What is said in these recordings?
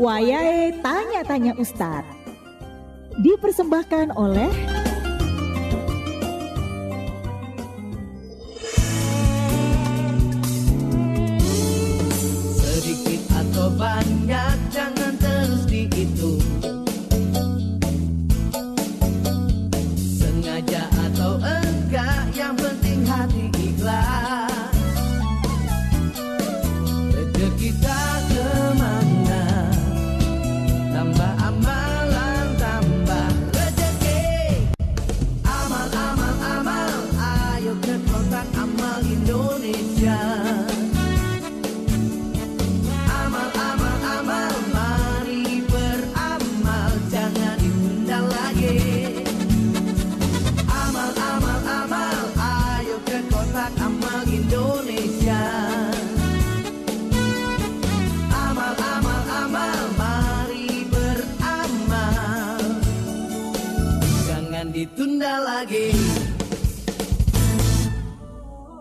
Wayahe Tanya-Tanya Ustadz. Dipersembahkan oleh kotak amal Indonesia. Amal, amal, amal, mari beramal, jangan ditunda lagi.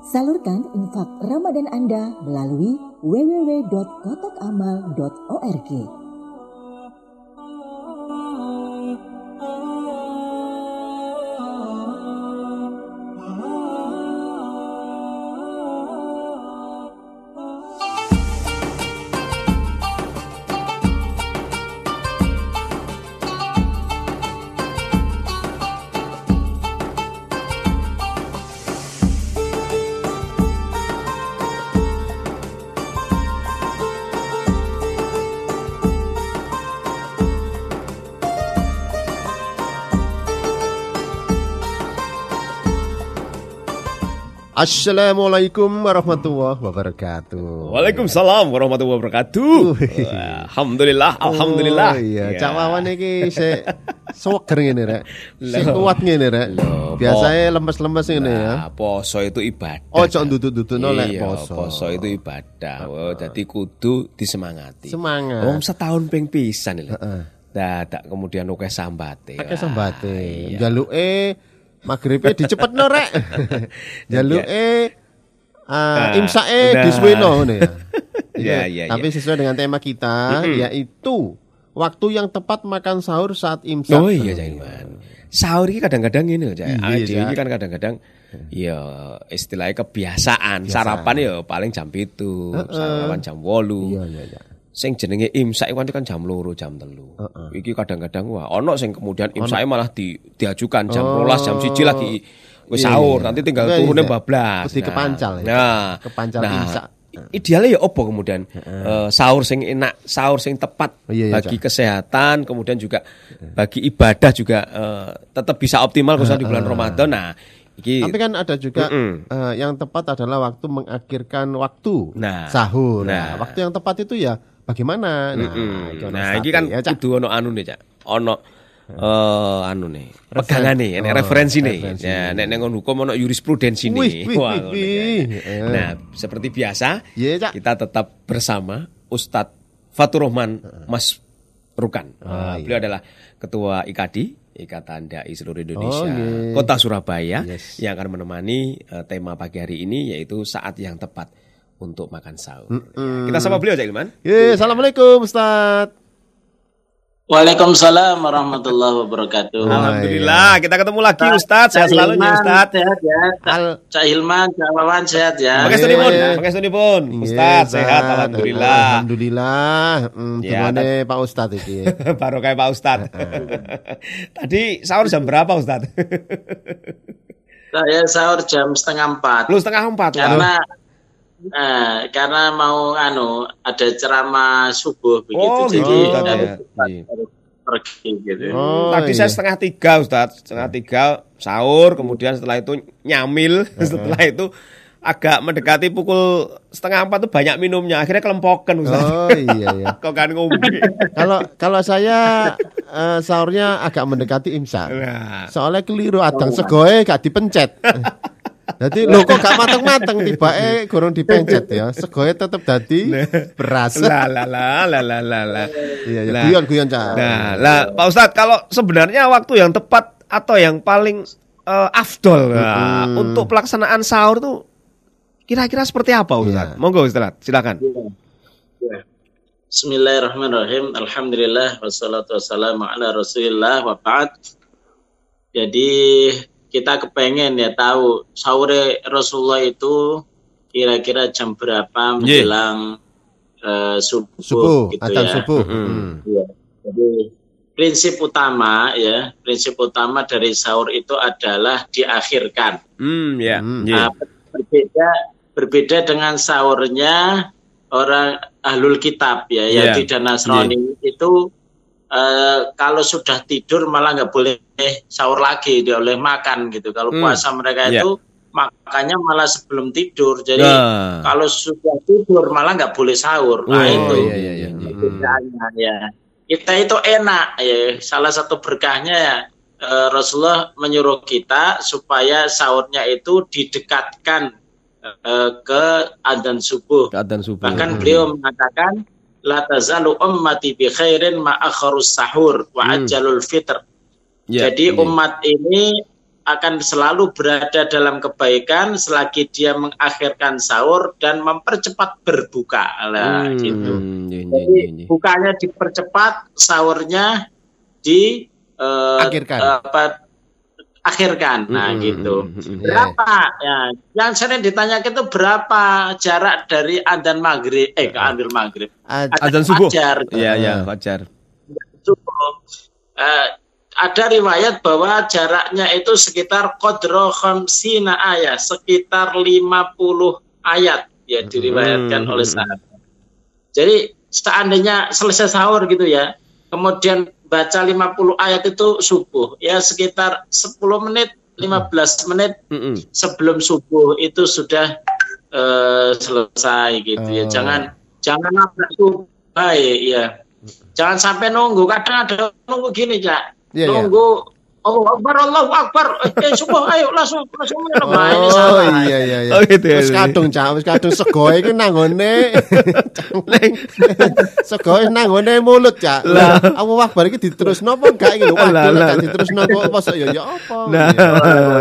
Salurkan infak Ramadan Anda melalui www.kotakamal.org. Assalamualaikum warahmatullahi wabarakatuh. Waalaikumsalam warahmatullahi wabarakatuh. Alhamdulillah, alhamdulillah. Oh, iya, Ya. Cak Wawan iki sik seger ngene rek. Sik kuat ngene rek. Biasanya lemes-lemes ngene ya. Nah, poso itu ibadah. Ojo ndutut-ndututno lek Iya, poso. poso itu ibadah. Oh, jadi kudu disemangati. Semangat. Om setahun ping pisan lho. Dadak kemudian oke sambate. Wah, sambate. iya. Jaluke maghribe dicepetno rek. Jaluke ah, Nah, imsake nah. disuweno ngono ya. Iya, iya, Tapi iya. sesuai dengan tema kita yaitu waktu yang tepat makan sahur saat imsak. Oh iya Jaiman. Sahur ini kadang-kadang ini loh, Cak. Iya, Cak. iki kan kadang-kadang ya istilahnya kebiasaan. Sarapan ya paling jam itu, sarapan jam 8. Iya iya iya. Sing jenenge imsak iku kan jam loro, jam telu. Iki kadang-kadang wah ono sing kemudian imsake malah di, diajukan jam rolas, jam siji lagi wis Iya, sahur, iya. nanti tinggal Iya, turunnya iya. bablas. Mesti kepancal ya. Nah, Kepancal nah, imsak. Idealnya ya opo kemudian Eh, sahur sing enak, sahur sing tepat Iya, iya, bagi kesehatan, kemudian juga bagi ibadah juga eh, tetap bisa optimal khususnya di bulan Ramadan. Nah, iki Tapi kan ada juga Mm-mm. eh, yang tepat adalah waktu mengakhirkan waktu Nah. sahur. Nah. Nah, waktu yang tepat itu ya bagaimana? Nah, itu ono Nah, iki kan ya, kudu ono anu nih, Cak. Ono eh anu nih, pegangane, ini referensi nih. Ya, nek nang hukum ono jurisprudensi nih. Wah. Nah, seperti biasa, Iya, Cak. kita tetap bersama Ustadz Fatur Rahman Mas Rukan. Ah, Eh, beliau adalah ketua IKADI, Ikatan Dai Seluruh Indonesia, Oh, iya. Kota Surabaya Yes. yang akan menemani eh, tema pagi hari ini yaitu saat yang tepat untuk makan sahur. Kita sama beliau Cak Ilman. Ye, assalamualaikum Ustaz. Waalaikumsalam warahmatullahi wabarakatuh. Alhamdulillah, kita ketemu lagi Ustadz. Sehat selalu nih Ustadz. Sehat ya. Al- Cak Hilman, Cak Wawan sehat ya. Pakai studi pun, pakai studi pun. Ustadz sehat, alhamdulillah. Alhamdulillah. Hmm, Ya, gimana Pak Ustadz iki? Baru kayak Pak Ustadz. Tadi sahur jam berapa Ustadz? Saya sahur jam setengah empat. Lu setengah empat. Karena eh, karena mau anu ada ceramah subuh begitu, Oh, jadi gitu, harus ya. Iya. harus pergi gitu. Oh, Tadi iya. saya setengah tiga Ustadz, setengah tiga sahur, kemudian setelah itu nyamil, setelah itu agak mendekati pukul setengah empat tuh banyak minumnya, akhirnya kelempokan Ustadz. Oh iya iya. Kok kan ngombe. Kalau kalau saya eh, sahurnya agak mendekati imsak. Nah. Soalnya keliru adang segoe gak dipencet. Jadi lo kok gak mateng-mateng tiba eh gorong dipencet ya. Segoe tetep dadi beras. Lah lah lah lah lah lah. Iya ya guyon guyon Cak. Nah, lah Pak Ustadz kalau sebenarnya waktu yang tepat atau yang paling eh, afdol nah, untuk pelaksanaan sahur tuh kira-kira seperti apa Ustadz? Iya. Monggo Ustadz, silakan. Ya. Bismillahirrahmanirrahim. Alhamdulillah wassalatu wassalamu ala Rasulillah wa ba'd. Jadi kita kepengen ya tahu sahur Rasulullah itu kira-kira jam berapa menjelang eh, subuh, Subuh, gitu adzan ya. subuh. Mm-mm. Hmm. Iya. Jadi prinsip utama ya, prinsip utama dari sahur itu adalah diakhirkan. Hmm, ya. Hmm. Iya. Nah, berbeda berbeda dengan sahurnya orang ahlul kitab ya, Iya. Yahudi dan Nasrani itu eh, kalau sudah tidur malah nggak boleh sahur lagi, dia boleh makan gitu. Kalau Hmm. puasa mereka Iya. itu makannya malah sebelum tidur. Jadi Nah. kalau sudah tidur malah nggak boleh sahur. Nah, Oh, itu iya, iya, iya. perbedaannya ya. Kita itu enak ya. Salah satu berkahnya ya eh, Rasulullah menyuruh kita supaya sahurnya itu didekatkan eh, ke adzan subuh. Subuh. Bahkan Hmm. beliau mengatakan la tazalu ummati bi khairin ma akharus sahur wa Hmm. ajalul fitr. Ya, Jadi iya. umat ini akan selalu berada dalam kebaikan selagi dia mengakhirkan sahur dan mempercepat berbuka. Lah, Hmm, gitu. iya, iya, Jadi iya, iya. bukanya dipercepat, sahurnya di eh, Akhirkan. apa, akhirkan. Nah, Hmm, gitu. hmm, hmm, hmm. Berapa? Ya, yang sering ditanya itu berapa jarak dari adzan maghrib eh ke adzan maghrib. Ad- Adzan subuh. fajar. Iya, iya, fajar. Subuh. Eh, ada riwayat bahwa jaraknya itu sekitar qadro khamsina ayat, sekitar 50 ayat ya diriwayatkan Hmm. oleh sahabat. Jadi seandainya selesai sahur gitu ya, kemudian baca 50 ayat itu subuh, ya sekitar 10 menit, 15 menit Mm-mm. sebelum subuh itu sudah eh, selesai gitu ya. Oh. Jangan jangan itu baik ya. Jangan sampai nunggu. Kadang ada nunggu gini, Cak. Iya, iya. nunggu Oh, Akbar, Allahu Akbar. Eh, subuh, ayo langsung langsung minum. Nah, ini Oh salah. iya iya iya. Oh, gitu ya. Wis kadung cak, wis kadung segoe iki nanggone. Neng. segoe nanggone mulut cak. Lah, aku wakbar iki diterusno apa enggak iki lho. Lah, Waduh lah. diterusno kok apa sok ya ya apa. Nah, Iya.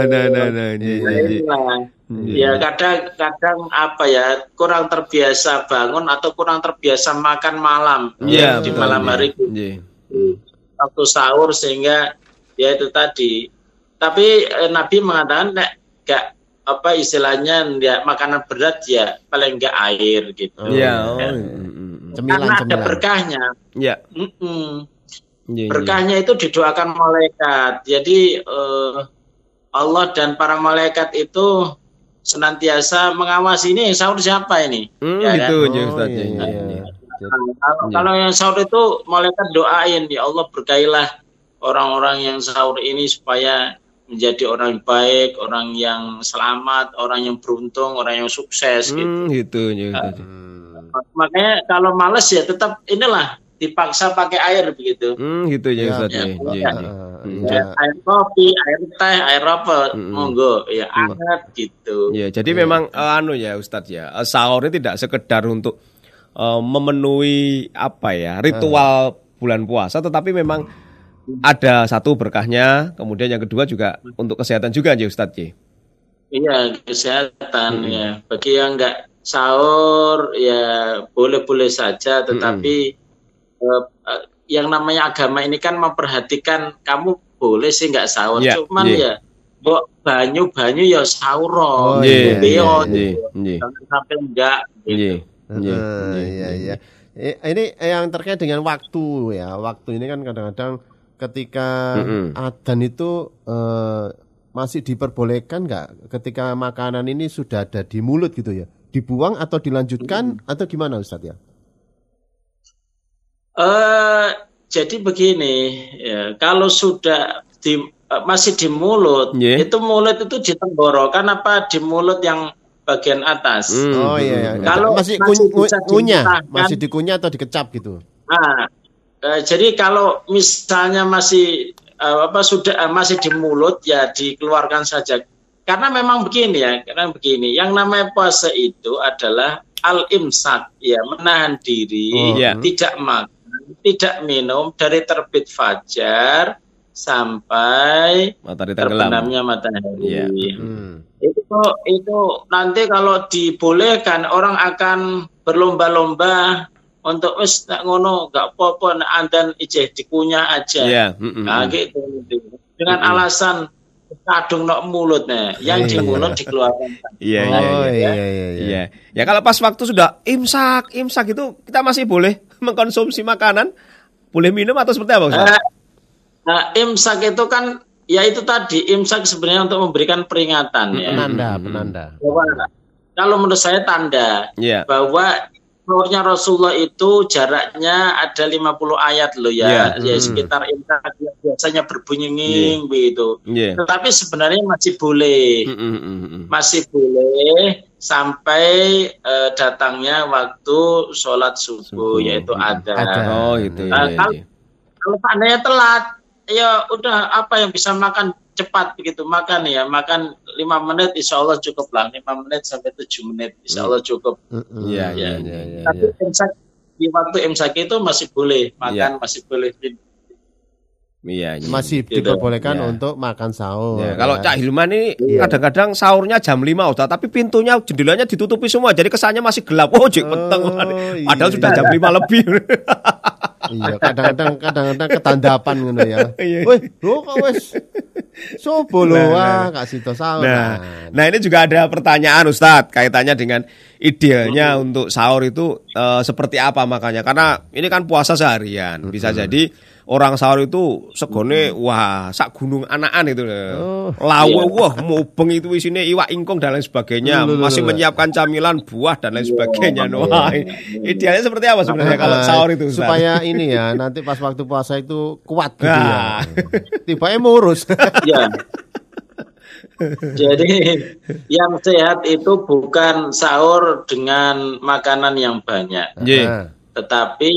nah, nah, nah, iya, iya, iya. Ya kadang-kadang apa ya kurang terbiasa bangun atau kurang terbiasa makan malam Iya, ya, di malam iya. hari Iya. waktu sahur sehingga ya itu tadi. Tapi eh, Nabi mengatakan nek gak apa istilahnya ya makanan berat ya paling enggak air gitu. Iya, oh, Ya. mm, mm, mm. Cemilan Karena ada cemilan. berkahnya. Iya. Mm-mm. Iya, iya. Berkahnya itu didoakan malaikat. Jadi eh, Allah dan para malaikat itu senantiasa mengawasi ini sahur siapa ini. Hmm, Ya gitu, kan? ya, Oh, Ustaz. iya, Iya, iya, iya, iya. iya. Nah, kalau, Iya. kalau yang sahur itu malaikat doain ya Allah berkailah orang-orang yang sahur ini supaya menjadi orang baik, orang yang selamat, orang yang beruntung, orang yang sukses gitu. Hmm, gitu, ya, Ustaz. Hmm. Makanya kalau males ya tetap inilah dipaksa pakai air begitu. Hmm, gitu ya, Ya, Ustaz. ya, Iya, ya. iya, iya. Ah, Hmm. iya. Ya, air kopi, air teh, air apa, Mm-mm. monggo ya anget gitu. Ya, jadi memang eh, anu ya Ustadz ya, eh, sahur itu tidak sekedar untuk eh, memenuhi apa ya ritual bulan puasa, tetapi memang ada satu berkahnya, kemudian yang kedua juga untuk kesehatan juga ya Ustadz ya. Iya kesehatan Mm-mm. ya. Bagi yang nggak sahur ya boleh-boleh saja, tetapi eh, eh, yang namanya agama ini kan memperhatikan kamu boleh sih nggak sahur, Iya, cuman iya. ya mbok banyu-banyu ya sahur. Oh, Iya, iya, iya, gitu. iya. Jangan sampai enggak. gitu. Iya, iya, Ah, iya iya. Eh, Ini yang terkait dengan waktu ya. Waktu ini kan kadang-kadang ketika Mm-mm. adzan itu eh, masih diperbolehkan nggak ketika makanan ini sudah ada di mulut gitu ya? Dibuang atau dilanjutkan atau gimana Ustadz ya? Eh, jadi begini, ya, kalau sudah di eh, masih di mulut, Iya. itu mulut itu di tenggorokan apa di mulut yang bagian atas? Hmm, Oh iya iya. hmm, Kalau masih, masih bisa kunyah, masih dikunyah atau dikecap gitu. Nah, eh, jadi kalau misalnya masih eh, apa sudah eh, masih di mulut ya dikeluarkan saja. Karena memang begini ya, karena begini. Yang namanya puasa itu adalah al imsak, ya menahan diri, Oh, iya. tidak makan, tidak minum dari terbit fajar sampai Matahari terbenamnya matahari. Iya. Hmm. Itu itu nanti kalau dibolehkan orang akan berlomba-lomba untuk wis tak ngono gak apa-apa nek andan ijeh dikunyah aja. Iya, mm-mm. Nah, gitu. Dengan alasan kadung nok mulut nih, yang di Iya. mulut dikeluarkan. Iya, oh iya, iya. iya iya iya. Iya. Ya kalau pas waktu sudah imsak, imsak itu kita masih boleh mengkonsumsi makanan, boleh minum atau seperti apa, Ustaz? Eh, Nah, imsak itu kan ya itu tadi imsak sebenarnya untuk memberikan peringatan ya. Penanda penanda. Bahwa kalau menurut saya tanda Iya. bahwa sahurnya Rasulullah itu jaraknya ada 50 ayat loh ya, Iya. ya sekitar imsak yang biasanya berbunyi nging begitu. Iya. Tetapi sebenarnya masih boleh, Mm, mm, masih boleh sampai eh, datangnya waktu sholat subuh, Subuh. yaitu ada. Ada. Oh, gitu Nah, ya. kalau- iya. Kalau seandainya telat, ya udah apa yang bisa makan cepat begitu makan ya makan lima menit insya Allah cukup lah lima menit sampai tujuh menit insya Allah cukup. Iya, iya, iya, iya, tapi iya. imsak di waktu imsak itu masih boleh makan Iya. masih boleh Iya, iya. Masih Gitu. diperbolehkan Iya. untuk makan sahur. Ya, kalau ya. Cak Hilman ini Iya. kadang-kadang sahurnya jam 5 Ustaz, tapi pintunya jendelanya ditutupi semua jadi kesannya masih gelap. Oh, jek peteng. Oh, Padahal iya. sudah jam 5 lebih. Iya, kadang-kadang kadang-kadang ketandapan ngono ya. Iya. Wih, lo kok wis sobo lo Nah, wah Kak Sito sahur. Nah, nah ini juga ada pertanyaan Ustadz kaitannya dengan idealnya untuk sahur itu eh, seperti apa makanya karena ini kan puasa seharian bisa jadi orang sahur itu segone wah sak gunung anakan itu Oh. lawe wah mubeng itu isinya iwak ingkung dan lain sebagainya masih menyiapkan camilan buah dan lain sebagainya wah idealnya seperti apa sebenarnya kalau Ah, sahur itu Ustadz? supaya ini ya nanti pas waktu puasa itu kuat gitu Nah. ya. Tiba ngurus. ya jadi yang sehat itu bukan sahur dengan makanan yang banyak Nggih. Nah, tetapi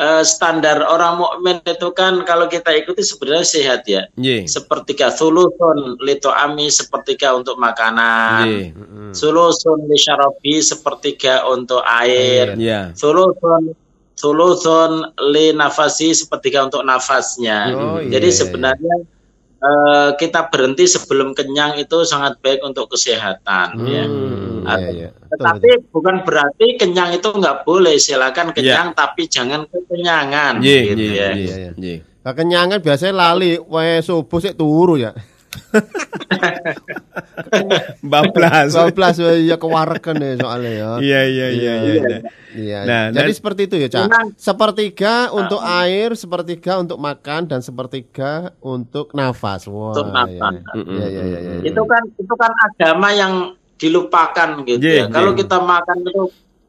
eh, standar orang mukmin itu kan kalau kita ikuti sebenarnya sehat ya Nggih. sepertiga sulusun lito ami sepertiga untuk makanan Nggih. sulusun li syarabi sepertiga untuk air Iya. sulusun sulusun li nafasi sepertiga untuk nafasnya Oh, jadi sebenarnya eh, kita berhenti sebelum kenyang itu sangat baik untuk kesehatan ya Hmm, iya, iya. Betul, tetapi bukan berarti kenyang itu nggak boleh silakan kenyang tapi jangan kekenyangan Nggih, gitu nggih, ya Iya, iya. nggih. Kekenyangan biasanya lali, wae subuh sik turu ya. Bablas. 12 wae ya kewareken ya soalnya ya. Iya iya iya iya. iya. Iya. Nah, jadi dan- seperti itu ya, Cak. Sepertiga untuk air, sepertiga untuk makan dan sepertiga untuk nafas. Wah. Untuk nafas. Iya, iya, iya, iya, iya. itu kan itu kan agama yang dilupakan gitu Iya, ya. Kalau iya. kita makan itu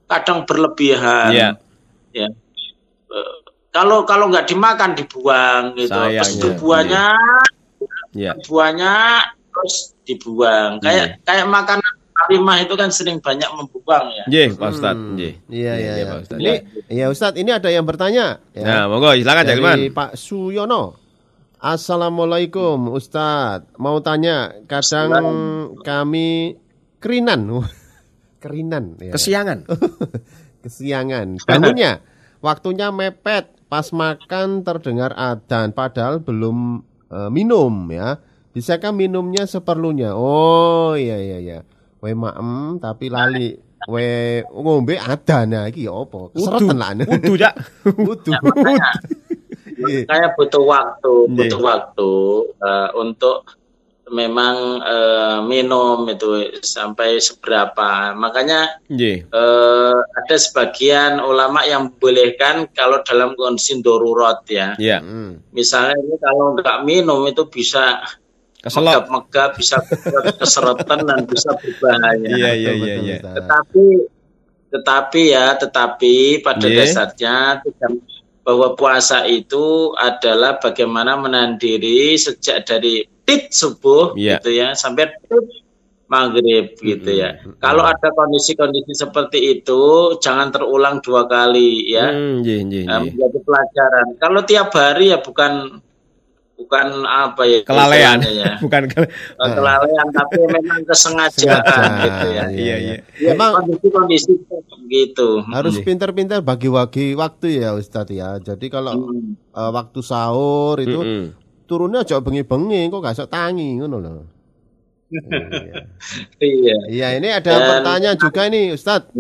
kadang berlebihan. Iya. Ya. Eh, Kalau kalau nggak dimakan dibuang gitu. Sayangnya, Terus buahnya Iya. buahnya terus dibuang. Kayak kayak makanan harimah itu kan sering banyak membuang ya. Nggih, Pak Ustaz. Nggih. Iya, iya, iya. Pak Ustaz. Ini, iya Ustadz, ini ada yang bertanya. Ya. Nah, monggo silakan Hilman. Pak Suyono. Assalamualaikum Ustadz. Mau tanya, kadang kami kerinan. kerinan. Ya. Kesiangan. Kesiangan. Bangunnya, waktunya mepet. Pas makan terdengar adzan, padahal belum eh, minum ya. Bisakah minumnya seperlunya? Oh iya iya iya. We maem tapi lali. We ngombe adzan nah iki ya apa? Keseretan lah. Wudu, Cak. Wudu. Iya. Kayak butuh waktu, Iya. butuh waktu eh, untuk memang eh, minum itu sampai seberapa. Makanya Nggih. eh, ada sebagian ulama yang membolehkan kalau dalam kondisi darurat ya. Iya. Hmm. Misalnya ini kalau nggak minum itu bisa megap-megap, bisa keseretan dan bisa berbahaya. Iya iya Betul, iya betul, iya. Tetapi tetapi ya, tetapi pada Iya. dasarnya tidak- bahwa puasa itu adalah bagaimana menahan diri sejak dari tit subuh Iya. gitu ya sampai tit maghrib gitu ya. Kalau ada kondisi-kondisi seperti itu jangan terulang dua kali ya. Hmm, Nggih nggih Nah, nggih. menjadi pelajaran. Kalau tiap hari ya bukan bukan apa ya Kelalean. istilahnya ya. Bukan ke- Bukan kelalean tapi memang kesengajaan Sengaja, gitu ya. Iya iya. Ya, Memang kondisi-kondisi gitu. harus Iya. pintar-pintar bagi-bagi waktu ya Ustadz ya. Jadi kalau Hmm. eh, waktu sahur itu Mm-mm. Turunnya aja bengi-bengi kok gak sok tangi ngono loh. Iya. Iya. Ini ada Dan- pertanyaan juga ini Ustadz.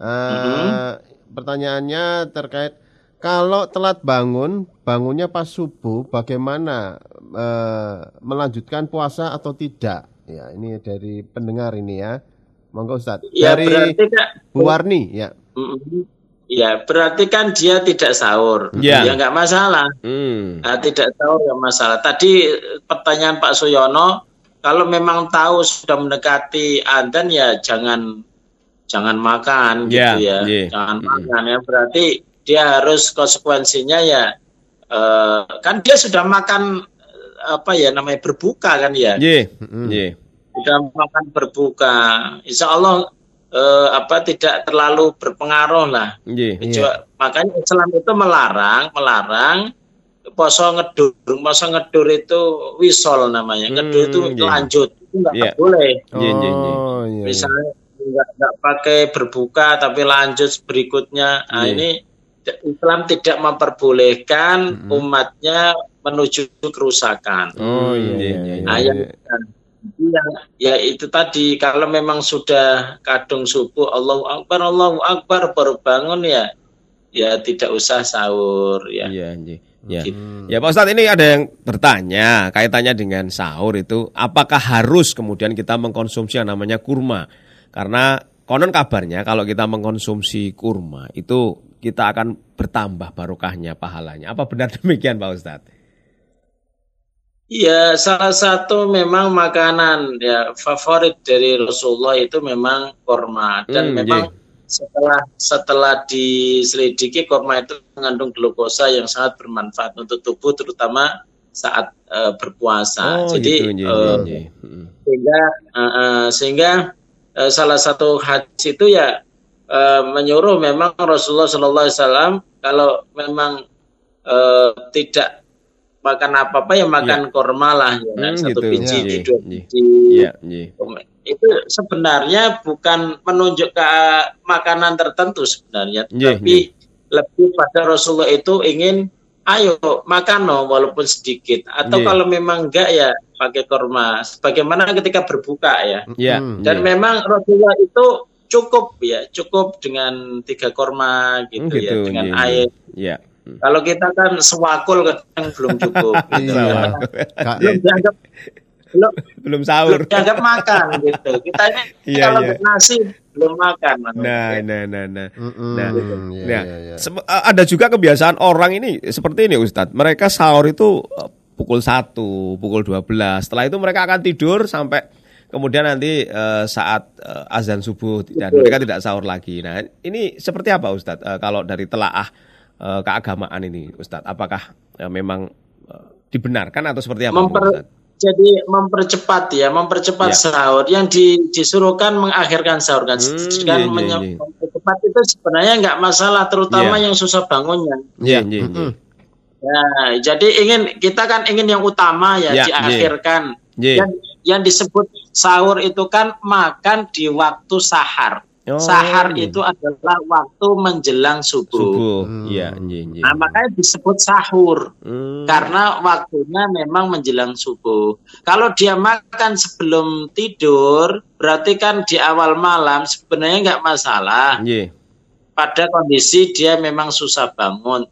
Eh, pertanyaannya terkait kalau telat bangun, bangunnya pas subuh, bagaimana eh, melanjutkan puasa atau tidak? Ya, ini dari pendengar ini ya. Monggo Ustaz. Ya dari berarti kan Bu Warni, ya. Mm, Ya, berarti kan dia tidak sahur. Ya. Ya nggak masalah. Hmm. Nah, tidak sahur nggak masalah. Tadi pertanyaan Pak Suyono, kalau memang tahu sudah mendekati adzan ya jangan jangan makan Ya, gitu ya. iya. Jangan Mm-mm. makan ya. Berarti dia harus konsekuensinya ya eh, kan dia sudah makan eh, apa ya namanya berbuka kan ya. Ye, Mm-mm. ye. Sudah makan berbuka. Insya Allah eh, apa tidak terlalu berpengaruh lah. Ye. Coba- makanya Islam itu melarang, melarang poso ngedur, poso ngedur itu wisol namanya. Ngedur Hmm, itu iya. lanjut, itu nggak Iya. boleh. Ye, ye, ye. Oh, iya, iya. Misalnya nggak nggak pakai berbuka tapi lanjut berikutnya. Nah, Iya. ini Islam tidak memperbolehkan Mm-mm. umatnya menuju kerusakan. Oh, iya, Iya, iya, iya, iya. Yang ya itu tadi kalau memang sudah kadung subuh Allahu Akbar Allahu Akbar baru bangun ya ya tidak usah sahur ya. Iya, ye. Ya. Hmm. Ya Pak Ustadz ini ada yang bertanya kaitannya dengan sahur itu apakah harus kemudian kita mengkonsumsi yang namanya kurma karena konon kabarnya kalau kita mengkonsumsi kurma itu kita akan bertambah barokahnya pahalanya apa benar demikian Pak Ustadz? Iya, salah satu memang makanan ya favorit dari Rasulullah itu memang korma dan Hmm, memang setelah setelah diselidiki korma itu mengandung glukosa yang sangat bermanfaat untuk tubuh terutama saat eh, berpuasa. Jadi gitu, ye, eh, ye, ye. Mm. sehingga eh, eh, sehingga eh, salah satu hadis itu ya eh, menyuruh memang Rasulullah Shallallahu Alaihi Wasallam kalau memang eh, tidak makan apa apa ya makan korma lah ya Hmm, satu gitu. biji Ya, dua ya. biji Iya, ye. itu sebenarnya bukan menunjuk ke makanan tertentu sebenarnya Iya, tapi lebih pada Rasulullah itu ingin ayo makan no walaupun sedikit atau Iya. kalau memang enggak ya pakai korma sebagaimana ketika berbuka ya Ya, Hmm. dan ye. memang Rasulullah itu cukup ya cukup dengan tiga korma gitu, Hmm, ya dengan ye, ye. air Ya. Hmm. kalau kita kan sewakul kadang belum cukup gitu. Iya. Belum dianggap belum Belum sahur. belum dianggap makan gitu kita ini Iya, kalau iya. nasi belum makan Nah, nah, nah, nah. Mm-mm. Nah, Iya, Nah, iya, iya. ada juga kebiasaan orang ini seperti ini Ustadz. Mereka sahur itu eh, pukul 1, pukul 12. Setelah itu mereka akan tidur sampai kemudian nanti eh, saat eh, azan subuh dan mereka tidak sahur lagi. Nah, ini seperti apa Ustadz? Eh, kalau dari telaah eh, keagamaan ini Ustadz, apakah eh, memang eh, dibenarkan atau seperti apa Memper- Ustadz? jadi mempercepat ya mempercepat Ya. sahur yang di- disuruhkan mengakhirkan sahur kan Hmm, iya, iya, menye- iya. mempercepat itu sebenarnya nggak masalah terutama Iya. yang susah bangunnya Iya, iya, iya. Mm-mm. ya jadi ingin kita kan ingin yang utama ya, Ya, diakhirkan Iya. yang yang disebut sahur itu kan makan di waktu sahar Oh, sahar iya. itu adalah waktu menjelang subuh, subuh. Hmm. Iya. Nah, makanya disebut sahur Hmm. karena waktunya memang menjelang subuh. Kalau dia makan sebelum tidur, berarti kan di awal malam sebenarnya nggak masalah. Iya. Pada kondisi dia memang susah bangun,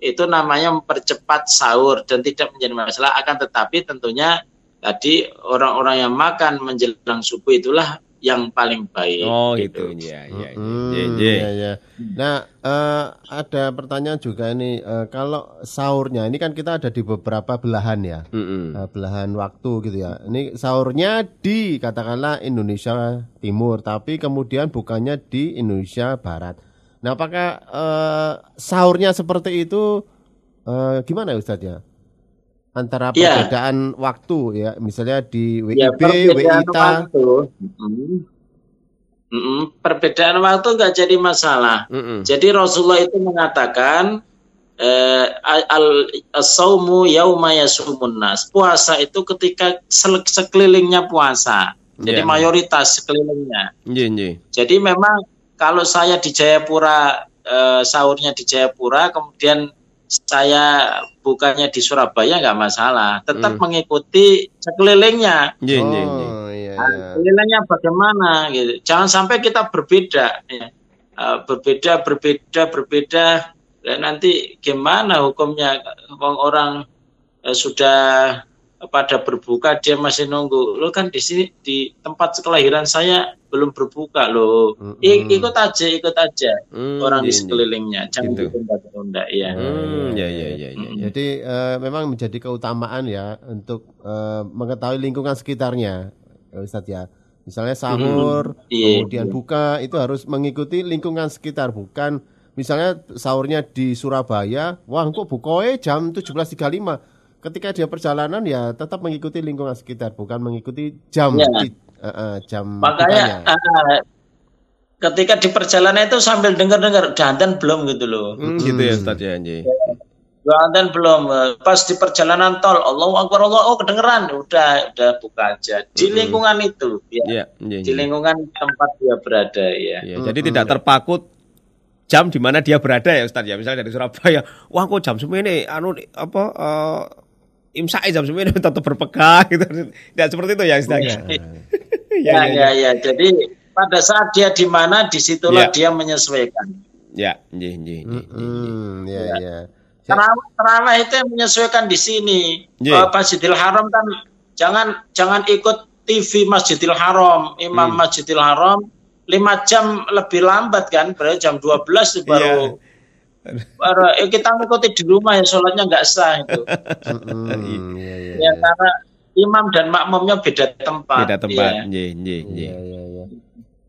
itu namanya mempercepat sahur dan tidak menjadi masalah. Akan tetapi tentunya tadi orang-orang yang makan menjelang subuh itulah yang paling baik. Oh, gitu. Iya, iya, iya. Hmm, iya, iya. Nah, eh, ada pertanyaan juga ini, eh, kalau sahurnya ini kan kita ada di beberapa belahan ya, Mm-mm. eh, belahan waktu gitu ya. Ini sahurnya di katakanlah Indonesia Timur, tapi kemudian bukannya di Indonesia Barat. Nah, apakah eh, sahurnya seperti itu? eh, gimana ya Ustadz ya? Antara Iya. perbedaan waktu ya, misalnya di Ya, WIB, perbedaan WITA. waktu. Mm-mm. Mm-mm. Perbedaan waktu nggak jadi masalah. Mm-mm. Jadi Rasulullah itu mengatakan eh, al saumu yauma yasumun nas. Puasa itu ketika sekelilingnya puasa. Jadi Iya. mayoritas sekelilingnya. Iya, iya. Jadi memang kalau saya di Jayapura eh, sahurnya di Jayapura kemudian saya bukannya di Surabaya nggak masalah. Tetap Hmm. mengikuti sekelilingnya. Iya, iya, iya. Oh, iya, Nah, iya. Nilainya bagaimana gitu. Jangan sampai kita berbeda ya. eh, berbeda berbeda berbeda dan nanti gimana hukumnya orang eh, sudah pada berbuka dia masih nunggu lo kan di sini di tempat kelahiran saya belum berbuka loh Mm-mm. I- ikut aja ikut aja Hmm, orang di iya. sekelilingnya jangan Gitu. ditunda-tunda ya Hmm, ya ya ya ya. ya. Jadi eh, memang menjadi keutamaan ya untuk eh, mengetahui lingkungan sekitarnya, ya Ustadz ya. Misalnya sahur, Iya, kemudian iya. buka itu harus mengikuti lingkungan sekitar, bukan misalnya sahurnya di Surabaya, wah kok bukoe jam 17.35. Ketika dia perjalanan ya tetap mengikuti lingkungan sekitar, bukan mengikuti jam di- eh, eh, jam makanya ah, ketika di perjalanan itu sambil dengar-dengar dandan belum gitu loh. Hmm, gitu ya Ustaz ya Nji. dandan belum. Eh, pas di perjalanan tol Allah Akbar Allah oh kedengeran. Udah udah buka aja. Di lingkungan itu ya. Iya, Nji, di Nji. lingkungan tempat dia berada ya. Iya, jadi tidak terpaku jam di mana dia berada ya Ustaz ya. Misalnya dari Surabaya, wah kok jam semene anu apa eh imsak jam semene tetap berpegang gitu. Tidak seperti itu ya Ustaz. Ya, ya ya ya jadi pada saat dia di mana di situlah Ya. dia menyesuaikan Ya, Nji, Nji. Hmm, ya ya. Terawih, terawih itu yang menyesuaikan di sini. Iya. Eh, Masjidil Haram kan jangan jangan ikut TV Masjidil Haram, Imam Hmm. Masjidil Haram lima jam lebih lambat kan, berarti jam 12 itu baru baru eh, kita ngikuti di rumah ya sholatnya nggak sah itu. Hmm, ya ya. ya karena imam dan makmumnya beda tempat. Beda tempat. ya. Nji, Nji. Iya, iya, iya.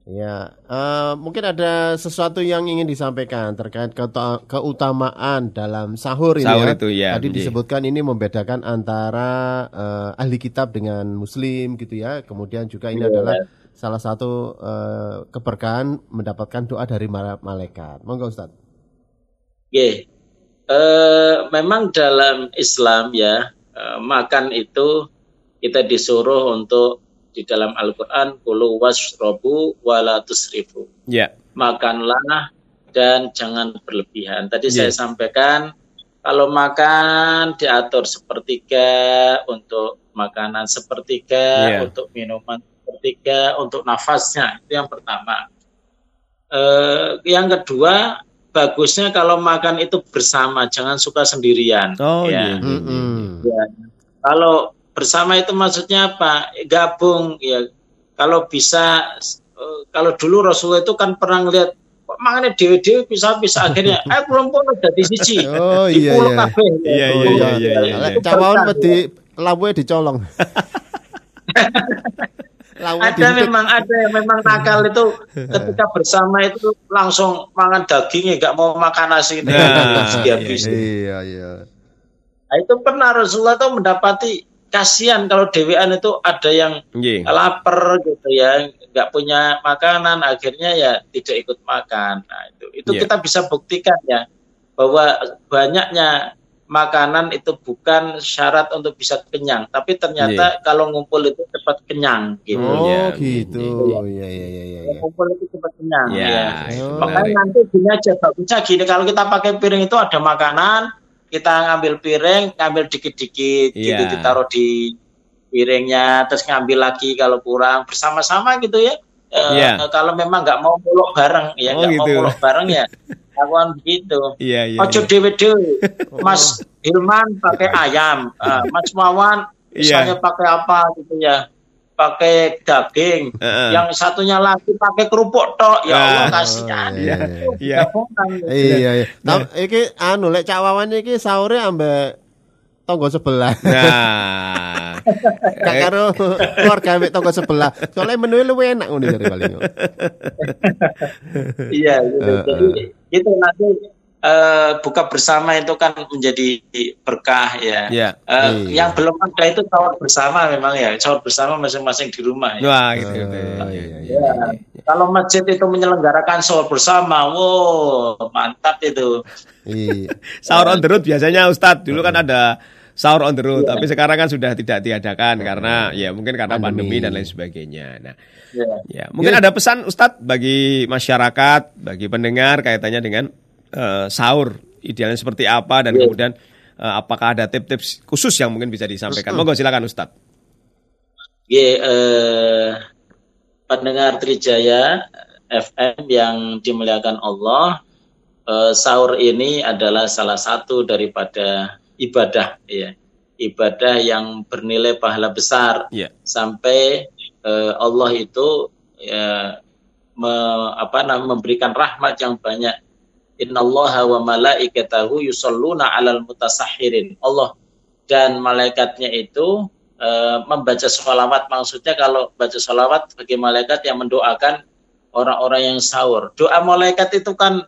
Ya, eh, mungkin ada sesuatu yang ingin disampaikan terkait keuta- keutamaan dalam sahur ini Sahur ya. itu, ya, Tadi iya. disebutkan ini membedakan antara eh, ahli kitab dengan muslim gitu ya. Kemudian juga ini Iya. adalah salah satu eh, keberkahan mendapatkan doa dari ma- malaikat. Monggo Ustaz. Oke. Eh, memang dalam Islam ya eh, makan itu kita disuruh untuk di dalam Al-Qur'an kulu wasrobu wala tusrifu. Ya. Makanlah dan jangan berlebihan. Tadi Iya. saya sampaikan kalau makan diatur sepertiga untuk makanan sepertiga Iya. untuk minuman sepertiga untuk nafasnya itu yang pertama. Eh, yang kedua bagusnya kalau makan itu bersama, jangan suka sendirian. Oh, ya. iya. Mm-mm. Ya. Kalau bersama itu maksudnya apa? Gabung ya. Kalau bisa, eh, kalau dulu Rasulullah itu kan pernah ngeliat kok mangannya dewe-dewe bisa-bisa akhirnya, eh belum pun udah di sisi. Oh iya iya. kabeh. Iya, iya, iya, iya, iya. Cawawan wedi lawe dicolong. Ada memang ada yang memang nakal itu ketika bersama itu langsung mangan dagingnya, nggak mau makan nasi itu Nah, dihabisin. Iya iya. Nah, itu pernah Rasulullah itu mendapati kasihan kalau dewean itu ada yang Nji. lapar gitu ya, nggak punya makanan, akhirnya ya tidak ikut makan. Nah, itu itu Iya. kita bisa buktikan ya bahwa banyaknya makanan itu bukan syarat untuk bisa kenyang, tapi ternyata kalau ngumpul itu cepat kenyang gitu. Oh iya, gitu. iya. Iya iya iya iya. iya. Ngumpul itu cepat kenyang. Ya, ya. Oh. Makanya menarik. nanti gini aja bagusnya gini kalau kita pakai piring itu ada makanan, kita ngambil piring, ngambil dikit-dikit Iya. gitu ditaruh di piringnya, terus ngambil lagi kalau kurang bersama-sama gitu ya. Iya. Kalau memang nggak mau muluk bareng ya Oh, nggak mau gitu. muluk bareng ya lakukan begitu. Iya, iya. Ojo iya. dewe-dewe. Mas Hilman pakai ayam, eh, Mas Wawan Iya. misalnya pakai apa gitu ya, pakai daging. Heeh. Yang satunya lagi pakai kerupuk tok. Ya Allah Ah. kasihan. Iya. Iya. Gabungan. Iya iya. Tapi iki anu lek Cak Wawan iki sahure ambek tonggo sebelah. Nah. Gak karo keluarga ambek tonggo sebelah. Soalnya menu luwih enak ngono dari paling. Iya, gitu. Eh, jadi itu nanti eh, buka bersama itu kan menjadi berkah ya. Iya. Eh, Iya. Yang belum ada itu sahur bersama memang ya, sahur bersama masing-masing di rumah. Ya. Wah, gitu gitu. Oh, Iya, iya, iya. Ya, Kalau masjid itu menyelenggarakan sahur bersama, wow mantap itu. Iya. Sahur on the road biasanya Ustadz dulu kan ada sahur on the road, tapi sekarang kan sudah tidak diadakan karena ya mungkin karena Pandemi. pandemi dan lain sebagainya. Nah, Ya. ya mungkin ada pesan Ustadz bagi masyarakat, bagi pendengar kaitannya dengan eh, sahur idealnya seperti apa dan Ya. kemudian eh, apakah ada tips-tips khusus yang mungkin bisa disampaikan? Monggo silakan Ustadz. Ye, eh, pendengar Trijaya, FM yang dimuliakan Allah, eh, sahur ini adalah salah satu daripada ibadah ya. Ibadah yang bernilai pahala besar Iya. sampai eh, Allah itu ya, me- apa memberikan rahmat yang banyak. Innallaha wa malaikatahu yusalluna 'alal mutasahhirin. Allah dan malaikatnya itu eh, membaca sholawat. Maksudnya kalau baca sholawat bagi malaikat yang mendoakan orang-orang yang sahur. Doa malaikat itu kan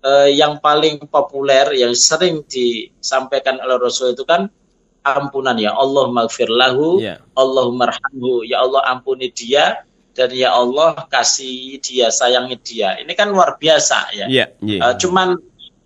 eh, yang paling populer, yang sering disampaikan oleh Rasul itu kan ampunan ya Allah maghfir lahu, Iya. Allahumma arhamhu, ya Allah ampuni dia dan ya Allah kasih dia, sayangi dia. Ini kan luar biasa ya. Iya, iya. Eh, cuman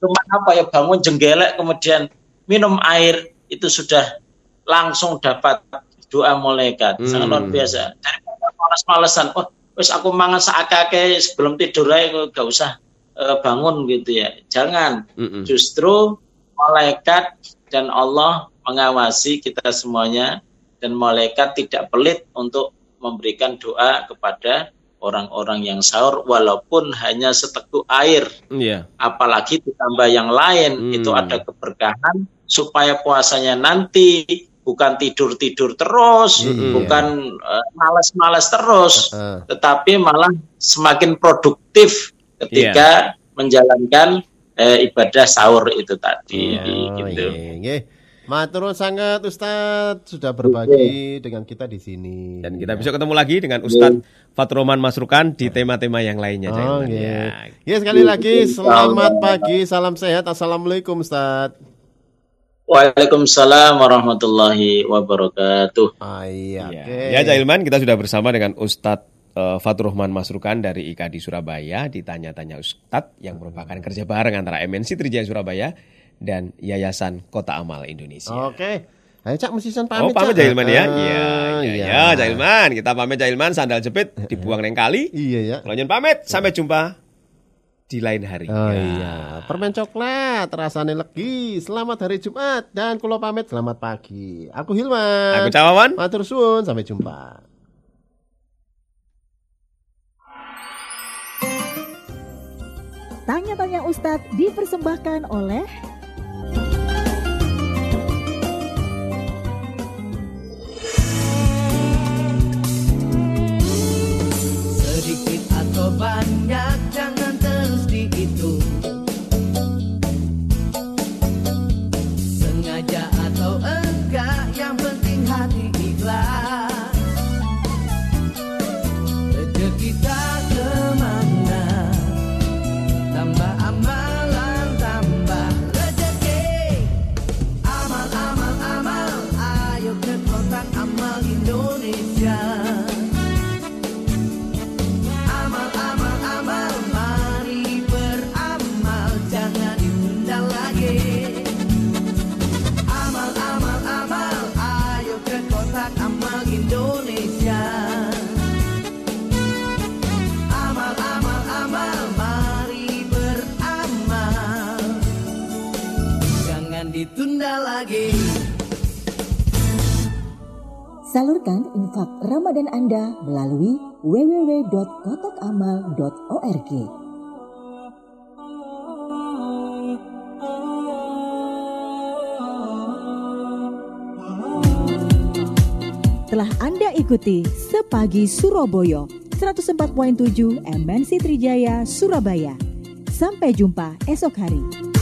cuman apa ya bangun jenggelek kemudian minum air itu sudah langsung dapat doa malaikat Hmm. sangat luar biasa daripada males-malesan oh wis aku mangan sakake sebelum tidur aja gak usah eh, bangun gitu ya jangan Mm-mm. justru malaikat dan Allah mengawasi kita semuanya dan malaikat tidak pelit untuk memberikan doa kepada orang-orang yang sahur walaupun hanya seteguk air Iya. apalagi ditambah yang lain Hmm. itu ada keberkahan supaya puasanya nanti bukan tidur-tidur terus, Hmm. bukan eh, malas-malas terus, Heeh. tetapi malah semakin produktif ketika Iya. menjalankan eh, ibadah sahur itu tadi Oh, gitu. iya, nggih. Matur sangat Ustadz sudah berbagi dengan kita di sini. Dan kita besok ketemu lagi dengan Ustadz Fatroman Masrukan di tema-tema yang lainnya. Oh, nggih. Ya. Ya, sekali lagi selamat pagi, salam sehat. Assalamualaikum Ustadz. Waalaikumsalam warahmatullahi wabarakatuh. Ah, iya, Ya, oke. ya Cailman kita sudah bersama dengan Ustadz eh, Faturrahman Masrukan dari IKD Surabaya ditanya-tanya Ustadz yang merupakan kerja bareng antara MNC Trijaya Surabaya dan Yayasan Kota Amal Indonesia. Oke. Ayo Cak musisan Oh, pamit. pamit Cak. Jailman ya? Ah, Iya, iya, ya, Jailman. Kita pamit Jailman, sandal jepit, dibuang neng kali. Iya ya. Kalau nyen pamit, sampai jumpa di lain hari. Oh Ya. iya, permen coklat rasanya legi. Selamat hari Jumat dan kulo pamit selamat pagi. Aku Hilman. Aku Cawawan. Matur suwun, sampai jumpa. Tanya-tanya Ustadz dipersembahkan oleh ditunda lagi. Salurkan infak Ramadan Anda melalui www.kotakamal.org. Telah Anda ikuti Sepagi Surabaya 104.7 MNC Trijaya Surabaya. Sampai jumpa esok hari.